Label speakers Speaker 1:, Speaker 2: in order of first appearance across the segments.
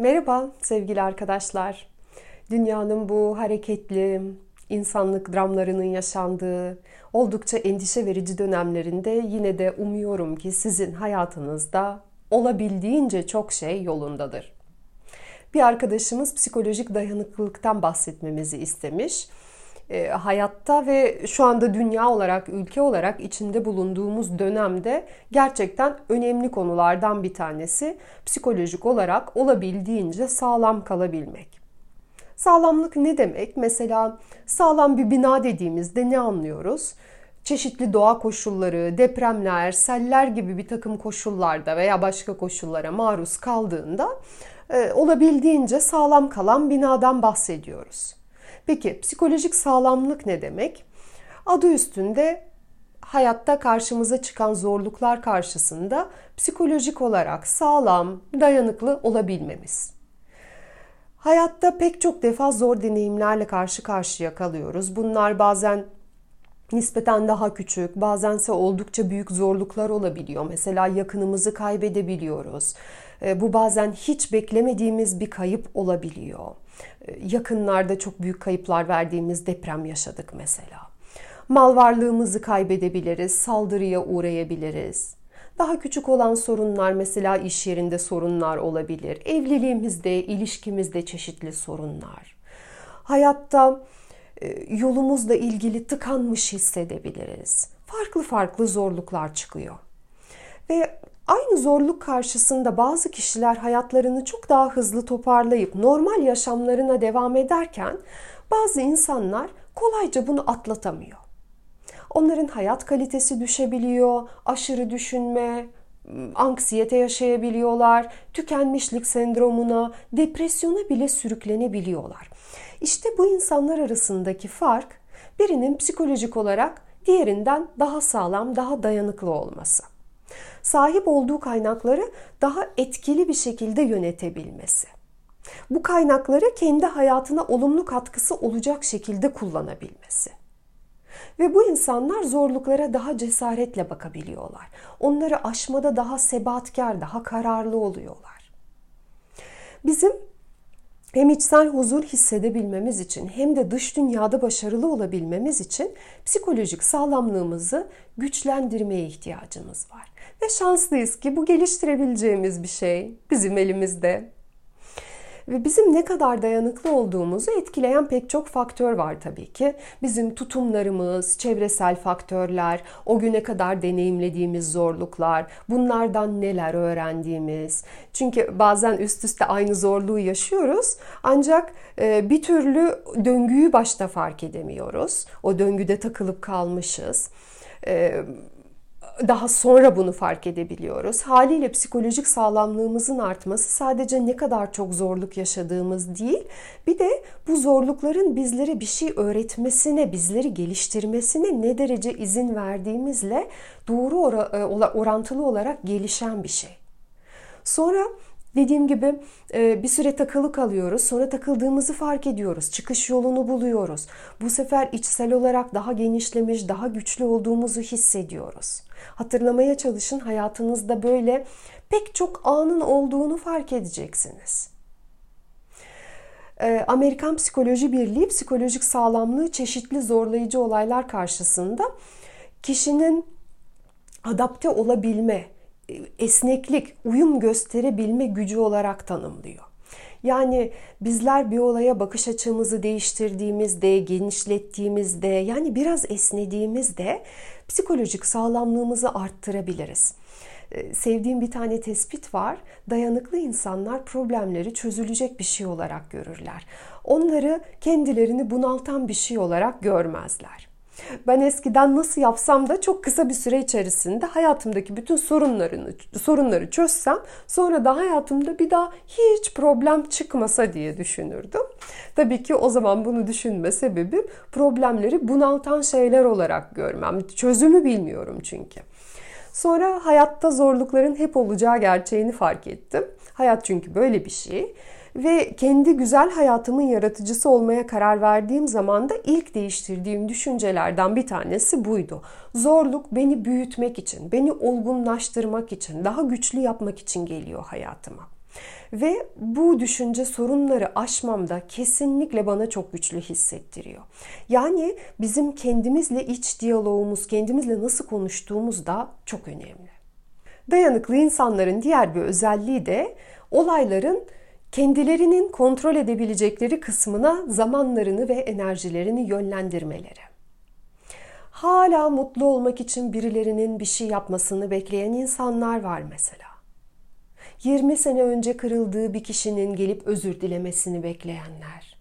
Speaker 1: Merhaba sevgili arkadaşlar. Dünyanın bu hareketli, insanlık dramlarının yaşandığı, oldukça endişe verici dönemlerinde yine de umuyorum ki sizin hayatınızda olabildiğince çok şey yolundadır. Bir arkadaşımız psikolojik dayanıklılıktan bahsetmemizi istemiş. E, hayatta ve şu anda dünya olarak, ülke olarak içinde bulunduğumuz dönemde gerçekten önemli konulardan bir tanesi psikolojik olarak olabildiğince sağlam kalabilmek. Sağlamlık ne demek? Mesela sağlam bir bina dediğimizde ne anlıyoruz? Çeşitli doğa koşulları, depremler, seller gibi bir takım koşullarda veya başka koşullara maruz kaldığında e, olabildiğince sağlam kalan binadan bahsediyoruz. Peki psikolojik sağlamlık ne demek? Adı üstünde hayatta karşımıza çıkan zorluklar karşısında psikolojik olarak sağlam, dayanıklı olabilmemiz. Hayatta pek çok defa zor deneyimlerle karşı karşıya kalıyoruz. Bunlar bazen nispeten daha küçük, bazense oldukça büyük zorluklar olabiliyor. Mesela yakınımızı kaybedebiliyoruz. E, bu bazen hiç beklemediğimiz bir kayıp olabiliyor. E, yakınlarda çok büyük kayıplar verdiğimiz deprem yaşadık mesela. Mal varlığımızı kaybedebiliriz, saldırıya uğrayabiliriz. Daha küçük olan sorunlar mesela iş yerinde sorunlar olabilir. Evliliğimizde, ilişkimizde çeşitli sorunlar. Hayatta e, yolumuzla ilgili tıkanmış hissedebiliriz. Farklı farklı zorluklar çıkıyor. Ve aynı zorluk karşısında bazı kişiler hayatlarını çok daha hızlı toparlayıp normal yaşamlarına devam ederken bazı insanlar kolayca bunu atlatamıyor. Onların hayat kalitesi düşebiliyor, aşırı düşünme, anksiyete yaşayabiliyorlar, tükenmişlik sendromuna, depresyona bile sürüklenebiliyorlar. İşte bu insanlar arasındaki fark birinin psikolojik olarak diğerinden daha sağlam, daha dayanıklı olması. Sahip olduğu kaynakları daha etkili bir şekilde yönetebilmesi. Bu kaynakları kendi hayatına olumlu katkısı olacak şekilde kullanabilmesi. Ve bu insanlar zorluklara daha cesaretle bakabiliyorlar. Onları aşmada daha sebatkar, daha kararlı oluyorlar. Bizim hem içsel huzur hissedebilmemiz için hem de dış dünyada başarılı olabilmemiz için psikolojik sağlamlığımızı güçlendirmeye ihtiyacımız var. Ve şanslıyız ki bu geliştirebileceğimiz bir şey bizim elimizde. Ve bizim ne kadar dayanıklı olduğumuzu etkileyen pek çok faktör var tabii ki. Bizim tutumlarımız, çevresel faktörler, o güne kadar deneyimlediğimiz zorluklar, bunlardan neler öğrendiğimiz. Çünkü bazen üst üste aynı zorluğu yaşıyoruz ancak e, bir türlü döngüyü başta fark edemiyoruz. O döngüde takılıp kalmışız e, daha sonra bunu fark edebiliyoruz. Haliyle psikolojik sağlamlığımızın artması sadece ne kadar çok zorluk yaşadığımız değil, bir de bu zorlukların bizlere bir şey öğretmesine, bizleri geliştirmesine ne derece izin verdiğimizle doğru e, orantılı olarak gelişen bir şey. Sonra Dediğim gibi e, bir süre takılı kalıyoruz. Sonra takıldığımızı fark ediyoruz. Çıkış yolunu buluyoruz. Bu sefer içsel olarak daha genişlemiş, daha güçlü olduğumuzu hissediyoruz. Hatırlamaya çalışın hayatınızda böyle pek çok anın olduğunu fark edeceksiniz. E, Amerikan Psikoloji Birliği psikolojik sağlamlığı çeşitli zorlayıcı olaylar karşısında kişinin adapte olabilme, esneklik, uyum gösterebilme gücü olarak tanımlıyor. Yani bizler bir olaya bakış açımızı değiştirdiğimizde, genişlettiğimizde, yani biraz esnediğimizde psikolojik sağlamlığımızı arttırabiliriz. Ee, sevdiğim bir tane tespit var. Dayanıklı insanlar problemleri çözülecek bir şey olarak görürler. Onları kendilerini bunaltan bir şey olarak görmezler. Ben eskiden nasıl yapsam da çok kısa bir süre içerisinde hayatımdaki bütün sorunlarını sorunları çözsem sonra da hayatımda bir daha hiç problem çıkmasa diye düşünürdüm. Tabii ki o zaman bunu düşünme sebebim problemleri bunaltan şeyler olarak görmem. Çözümü bilmiyorum çünkü. Sonra hayatta zorlukların hep olacağı gerçeğini fark ettim. Hayat çünkü böyle bir şey ve kendi güzel hayatımın yaratıcısı olmaya karar verdiğim zaman da ilk değiştirdiğim düşüncelerden bir tanesi buydu. Zorluk beni büyütmek için, beni olgunlaştırmak için, daha güçlü yapmak için geliyor hayatıma. Ve bu düşünce sorunları aşmamda kesinlikle bana çok güçlü hissettiriyor. Yani bizim kendimizle iç diyalogumuz, kendimizle nasıl konuştuğumuz da çok önemli. Dayanıklı insanların diğer bir özelliği de olayların kendilerinin kontrol edebilecekleri kısmına zamanlarını ve enerjilerini yönlendirmeleri. Hala mutlu olmak için birilerinin bir şey yapmasını bekleyen insanlar var mesela. 20 sene önce kırıldığı bir kişinin gelip özür dilemesini bekleyenler.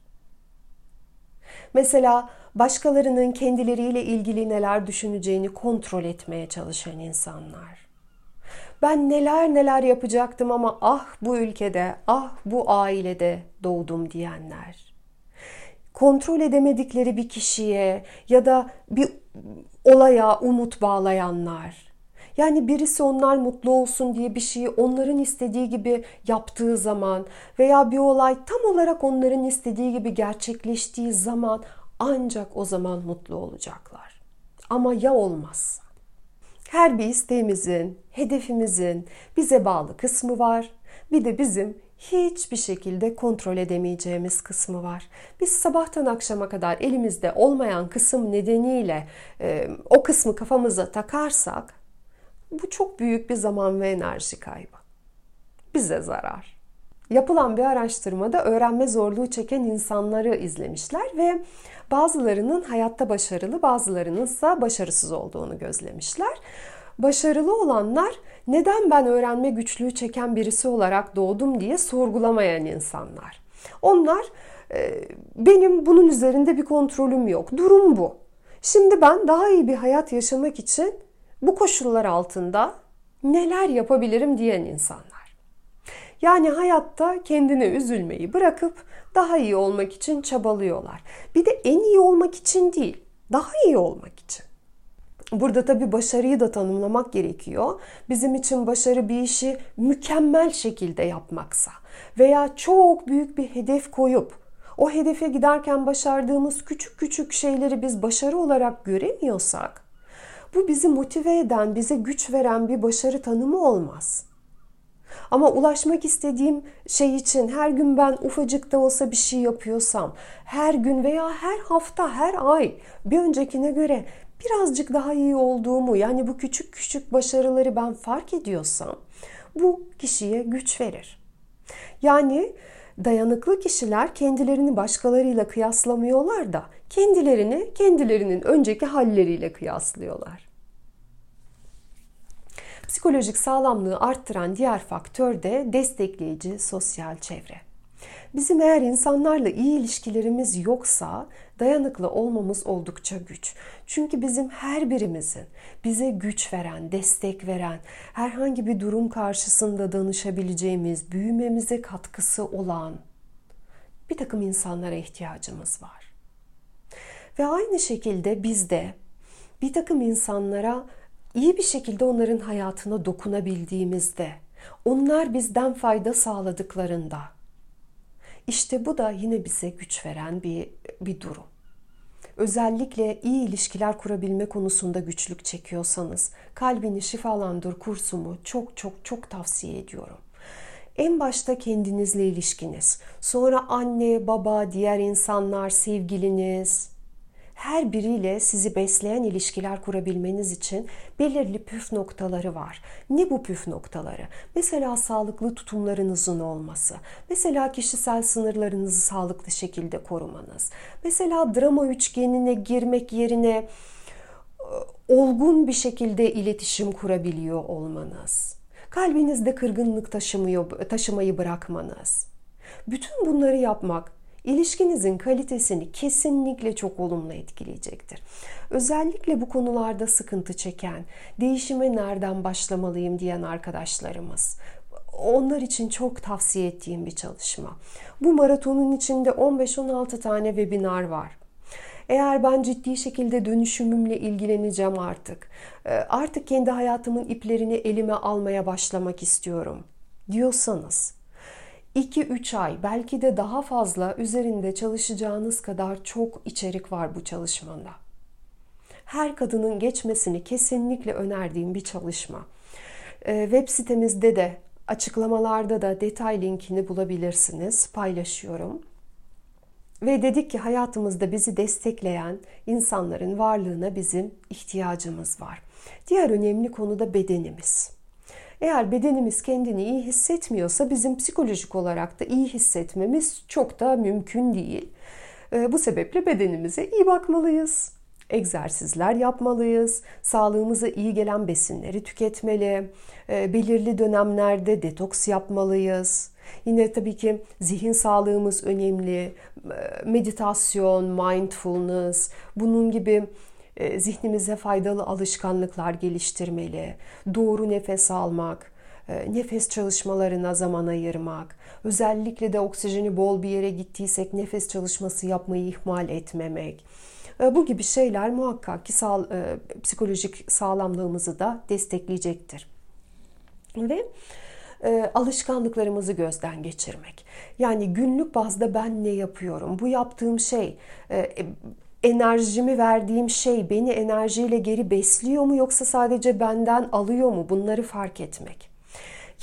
Speaker 1: Mesela başkalarının kendileriyle ilgili neler düşüneceğini kontrol etmeye çalışan insanlar. Ben neler neler yapacaktım ama ah bu ülkede, ah bu ailede doğdum diyenler. Kontrol edemedikleri bir kişiye ya da bir olaya umut bağlayanlar. Yani birisi onlar mutlu olsun diye bir şeyi onların istediği gibi yaptığı zaman veya bir olay tam olarak onların istediği gibi gerçekleştiği zaman ancak o zaman mutlu olacaklar. Ama ya olmazsa? Her bir isteğimizin, hedefimizin bize bağlı kısmı var. Bir de bizim hiçbir şekilde kontrol edemeyeceğimiz kısmı var. Biz sabahtan akşama kadar elimizde olmayan kısım nedeniyle e, o kısmı kafamıza takarsak bu çok büyük bir zaman ve enerji kaybı. Bize zarar. Yapılan bir araştırmada öğrenme zorluğu çeken insanları izlemişler ve bazılarının hayatta başarılı, bazılarının ise başarısız olduğunu gözlemişler. Başarılı olanlar neden ben öğrenme güçlüğü çeken birisi olarak doğdum diye sorgulamayan insanlar. Onlar benim bunun üzerinde bir kontrolüm yok. Durum bu. Şimdi ben daha iyi bir hayat yaşamak için bu koşullar altında neler yapabilirim diyen insanlar. Yani hayatta kendine üzülmeyi bırakıp daha iyi olmak için çabalıyorlar. Bir de en iyi olmak için değil, daha iyi olmak için. Burada tabii başarıyı da tanımlamak gerekiyor. Bizim için başarı bir işi mükemmel şekilde yapmaksa veya çok büyük bir hedef koyup o hedefe giderken başardığımız küçük küçük şeyleri biz başarı olarak göremiyorsak bu bizi motive eden, bize güç veren bir başarı tanımı olmaz. Ama ulaşmak istediğim şey için her gün ben ufacık da olsa bir şey yapıyorsam, her gün veya her hafta, her ay bir öncekine göre birazcık daha iyi olduğumu yani bu küçük küçük başarıları ben fark ediyorsam bu kişiye güç verir. Yani dayanıklı kişiler kendilerini başkalarıyla kıyaslamıyorlar da kendilerini kendilerinin önceki halleriyle kıyaslıyorlar. Psikolojik sağlamlığı arttıran diğer faktör de destekleyici sosyal çevre. Bizim eğer insanlarla iyi ilişkilerimiz yoksa dayanıklı olmamız oldukça güç. Çünkü bizim her birimizin bize güç veren, destek veren, herhangi bir durum karşısında danışabileceğimiz, büyümemize katkısı olan bir takım insanlara ihtiyacımız var. Ve aynı şekilde biz de bir takım insanlara iyi bir şekilde onların hayatına dokunabildiğimizde, onlar bizden fayda sağladıklarında, işte bu da yine bize güç veren bir, bir durum. Özellikle iyi ilişkiler kurabilme konusunda güçlük çekiyorsanız Kalbini Şifalandır kursumu çok çok çok tavsiye ediyorum. En başta kendinizle ilişkiniz, sonra anne, baba, diğer insanlar, sevgiliniz, her biriyle sizi besleyen ilişkiler kurabilmeniz için belirli püf noktaları var. Ne bu püf noktaları? Mesela sağlıklı tutumlarınızın olması, mesela kişisel sınırlarınızı sağlıklı şekilde korumanız, mesela drama üçgenine girmek yerine e, olgun bir şekilde iletişim kurabiliyor olmanız, kalbinizde kırgınlık taşımıyor, taşımayı bırakmanız. Bütün bunları yapmak ilişkinizin kalitesini kesinlikle çok olumlu etkileyecektir. Özellikle bu konularda sıkıntı çeken, değişime nereden başlamalıyım diyen arkadaşlarımız onlar için çok tavsiye ettiğim bir çalışma. Bu maratonun içinde 15-16 tane webinar var. Eğer ben ciddi şekilde dönüşümümle ilgileneceğim artık, e, artık kendi hayatımın iplerini elime almaya başlamak istiyorum diyorsanız 2-3 ay belki de daha fazla üzerinde çalışacağınız kadar çok içerik var bu çalışmanda. Her kadının geçmesini kesinlikle önerdiğim bir çalışma. Ee, web sitemizde de Açıklamalarda da detay linkini bulabilirsiniz. Paylaşıyorum. Ve dedik ki hayatımızda bizi destekleyen insanların varlığına bizim ihtiyacımız var. Diğer önemli konu da bedenimiz. Eğer bedenimiz kendini iyi hissetmiyorsa bizim psikolojik olarak da iyi hissetmemiz çok da mümkün değil. Ee, bu sebeple bedenimize iyi bakmalıyız. Egzersizler yapmalıyız. Sağlığımıza iyi gelen besinleri tüketmeli. Ee, belirli dönemlerde detoks yapmalıyız. Yine tabii ki zihin sağlığımız önemli. Meditasyon, mindfulness, bunun gibi e, zihnimize faydalı alışkanlıklar geliştirmeli. Doğru nefes almak, e, nefes çalışmalarına zaman ayırmak, özellikle de oksijeni bol bir yere gittiysek nefes çalışması yapmayı ihmal etmemek. E, bu gibi şeyler muhakkak ki sağ, psikolojik sağlamlığımızı da destekleyecektir. Ve alışkanlıklarımızı gözden geçirmek. Yani günlük bazda ben ne yapıyorum? Bu yaptığım şey enerjimi verdiğim şey beni enerjiyle geri besliyor mu yoksa sadece benden alıyor mu? Bunları fark etmek.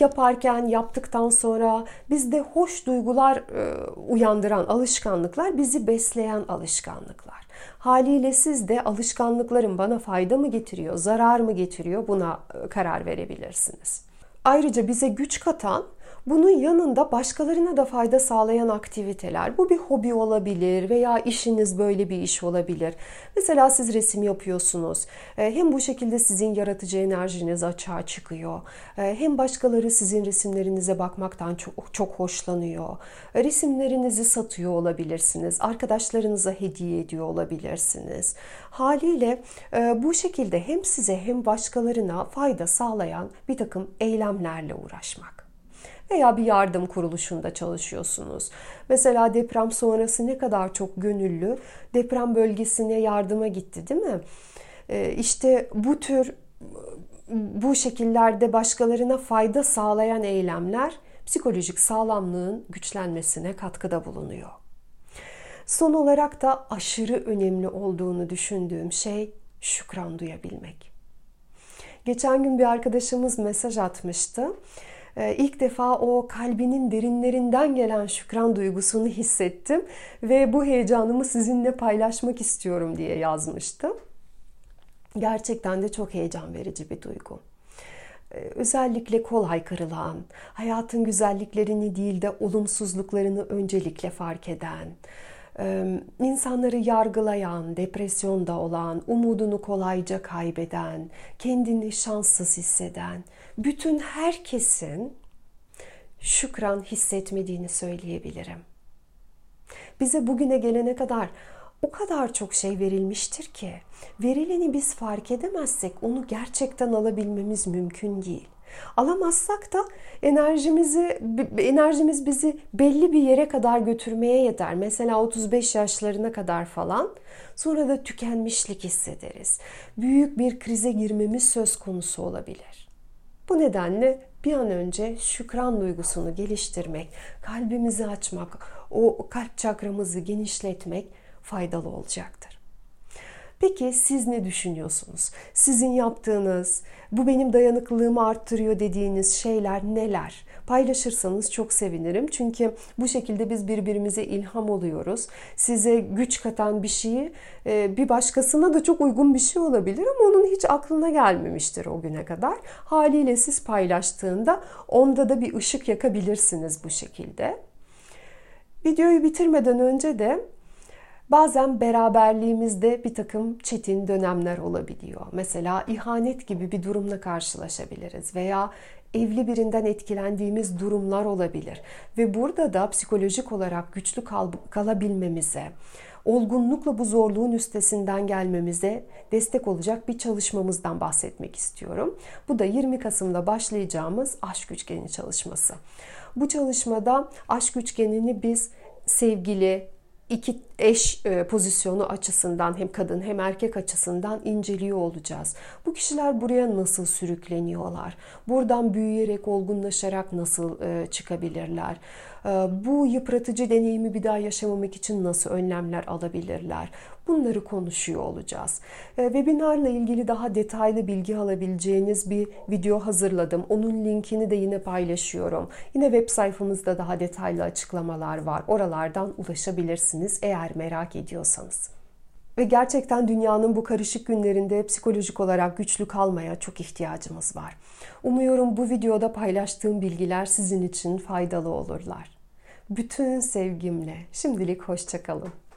Speaker 1: Yaparken, yaptıktan sonra bizde hoş duygular e, uyandıran alışkanlıklar bizi besleyen alışkanlıklar. Haliyle siz de alışkanlıkların bana fayda mı getiriyor, zarar mı getiriyor buna e, karar verebilirsiniz. Ayrıca bize güç katan bunun yanında başkalarına da fayda sağlayan aktiviteler. Bu bir hobi olabilir veya işiniz böyle bir iş olabilir. Mesela siz resim yapıyorsunuz. E, hem bu şekilde sizin yaratıcı enerjiniz açığa çıkıyor. E, hem başkaları sizin resimlerinize bakmaktan çok, çok hoşlanıyor. E, resimlerinizi satıyor olabilirsiniz. Arkadaşlarınıza hediye ediyor olabilirsiniz. Haliyle bu şekilde hem size hem başkalarına fayda sağlayan bir takım eylemlerle uğraşmak veya bir yardım kuruluşunda çalışıyorsunuz. Mesela deprem sonrası ne kadar çok gönüllü deprem bölgesine yardıma gitti değil mi? Ee, işte bu tür bu şekillerde başkalarına fayda sağlayan eylemler psikolojik sağlamlığın güçlenmesine katkıda bulunuyor. Son olarak da aşırı önemli olduğunu düşündüğüm şey şükran duyabilmek. Geçen gün bir arkadaşımız mesaj atmıştı. Ee, ilk defa o kalbinin derinlerinden gelen şükran duygusunu hissettim ve bu heyecanımı sizinle paylaşmak istiyorum diye yazmıştı. Gerçekten de çok heyecan verici bir duygu ee, özellikle kolay kırılan, hayatın güzelliklerini değil de olumsuzluklarını öncelikle fark eden, insanları yargılayan, depresyonda olan, umudunu kolayca kaybeden, kendini şanssız hisseden, bütün herkesin şükran hissetmediğini söyleyebilirim. Bize bugüne gelene kadar o kadar çok şey verilmiştir ki verileni biz fark edemezsek onu gerçekten alabilmemiz mümkün değil. Alamazsak da enerjimizi enerjimiz bizi belli bir yere kadar götürmeye yeter. Mesela 35 yaşlarına kadar falan. Sonra da tükenmişlik hissederiz. Büyük bir krize girmemiz söz konusu olabilir. Bu nedenle bir an önce şükran duygusunu geliştirmek, kalbimizi açmak, o kalp çakramızı genişletmek faydalı olacaktır. Peki siz ne düşünüyorsunuz? Sizin yaptığınız, bu benim dayanıklılığımı arttırıyor dediğiniz şeyler neler? Paylaşırsanız çok sevinirim. Çünkü bu şekilde biz birbirimize ilham oluyoruz. Size güç katan bir şeyi e, bir başkasına da çok uygun bir şey olabilir ama onun hiç aklına gelmemiştir o güne kadar. Haliyle siz paylaştığında onda da bir ışık yakabilirsiniz bu şekilde. Videoyu bitirmeden önce de Bazen beraberliğimizde bir takım çetin dönemler olabiliyor. Mesela ihanet gibi bir durumla karşılaşabiliriz veya evli birinden etkilendiğimiz durumlar olabilir. Ve burada da psikolojik olarak güçlü kal kalabilmemize, olgunlukla bu zorluğun üstesinden gelmemize destek olacak bir çalışmamızdan bahsetmek istiyorum. Bu da 20 Kasım'da başlayacağımız aşk üçgeni çalışması. Bu çalışmada aşk üçgenini biz sevgili, iki eş e, pozisyonu açısından hem kadın hem erkek açısından inceliyor olacağız. Bu kişiler buraya nasıl sürükleniyorlar? Buradan büyüyerek, olgunlaşarak nasıl e, çıkabilirler? bu yıpratıcı deneyimi bir daha yaşamamak için nasıl önlemler alabilirler? Bunları konuşuyor olacağız. Webinarla ilgili daha detaylı bilgi alabileceğiniz bir video hazırladım. Onun linkini de yine paylaşıyorum. Yine web sayfamızda daha detaylı açıklamalar var. Oralardan ulaşabilirsiniz eğer merak ediyorsanız. Ve gerçekten dünyanın bu karışık günlerinde psikolojik olarak güçlü kalmaya çok ihtiyacımız var. Umuyorum bu videoda paylaştığım bilgiler sizin için faydalı olurlar. Bütün sevgimle şimdilik hoşçakalın.